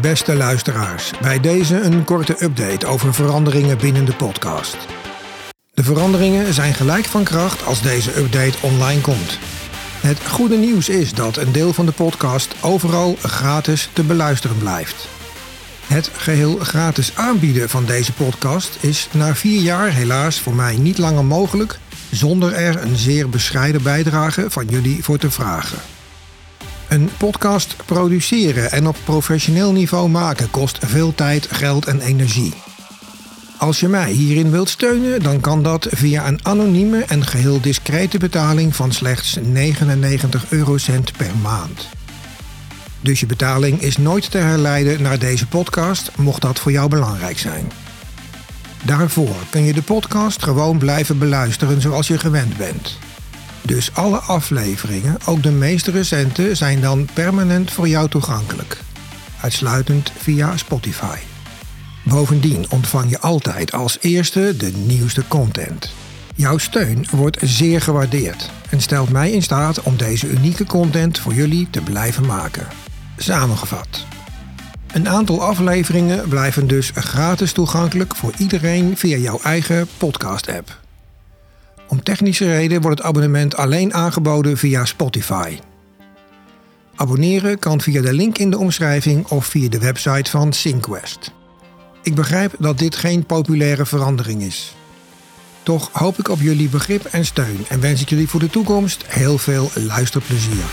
Beste luisteraars, bij deze een korte update over veranderingen binnen de podcast. De veranderingen zijn gelijk van kracht als deze update online komt. Het goede nieuws is dat een deel van de podcast overal gratis te beluisteren blijft. Het geheel gratis aanbieden van deze podcast is na vier jaar helaas voor mij niet langer mogelijk zonder er een zeer bescheiden bijdrage van jullie voor te vragen. Een podcast produceren en op professioneel niveau maken kost veel tijd, geld en energie. Als je mij hierin wilt steunen, dan kan dat via een anonieme en geheel discrete betaling van slechts 99 eurocent per maand. Dus je betaling is nooit te herleiden naar deze podcast, mocht dat voor jou belangrijk zijn. Daarvoor kun je de podcast gewoon blijven beluisteren zoals je gewend bent. Dus alle afleveringen, ook de meest recente, zijn dan permanent voor jou toegankelijk. Uitsluitend via Spotify. Bovendien ontvang je altijd als eerste de nieuwste content. Jouw steun wordt zeer gewaardeerd en stelt mij in staat om deze unieke content voor jullie te blijven maken. Samengevat. Een aantal afleveringen blijven dus gratis toegankelijk voor iedereen via jouw eigen podcast-app. Om technische reden wordt het abonnement alleen aangeboden via Spotify. Abonneren kan via de link in de omschrijving of via de website van SyncQuest. Ik begrijp dat dit geen populaire verandering is. Toch hoop ik op jullie begrip en steun en wens ik jullie voor de toekomst heel veel luisterplezier.